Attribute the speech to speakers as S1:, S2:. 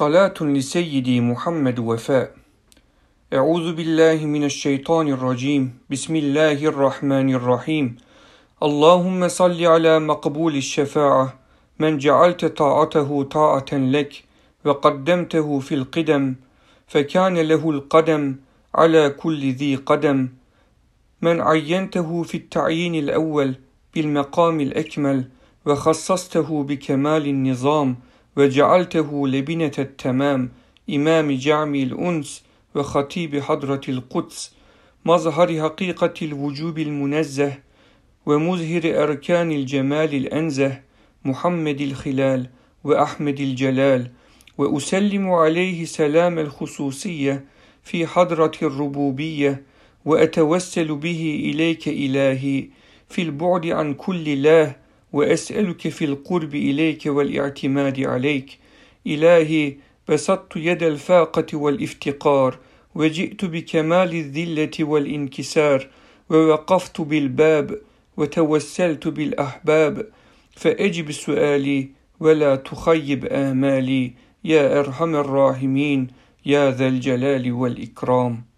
S1: صلاة لسيدي محمد وفاء. أعوذ بالله من الشيطان الرجيم. بسم الله الرحمن الرحيم. اللهم صل على مقبول الشفاعة. من جعلت طاعته طاعة لك وقدمته في القدم فكان له القدم على كل ذي قدم. من عينته في التعيين الأول بالمقام الأكمل وخصصته بكمال النظام وجعلته لبنة التمام إمام جعم الأنس وخطيب حضرة القدس مظهر حقيقة الوجوب المنزه ومظهر أركان الجمال الأنزه محمد الخلال وأحمد الجلال وأسلم عليه سلام الخصوصية في حضرة الربوبية وأتوسل به إليك إلهي في البعد عن كل الله وأسألك في القرب إليك والاعتماد عليك. إلهي بسطت يد الفاقة والافتقار وجئت بكمال الذلة والانكسار ووقفت بالباب وتوسلت بالأحباب. فأجب سؤالي ولا تخيب آمالي يا أرحم الراحمين يا ذا الجلال والإكرام.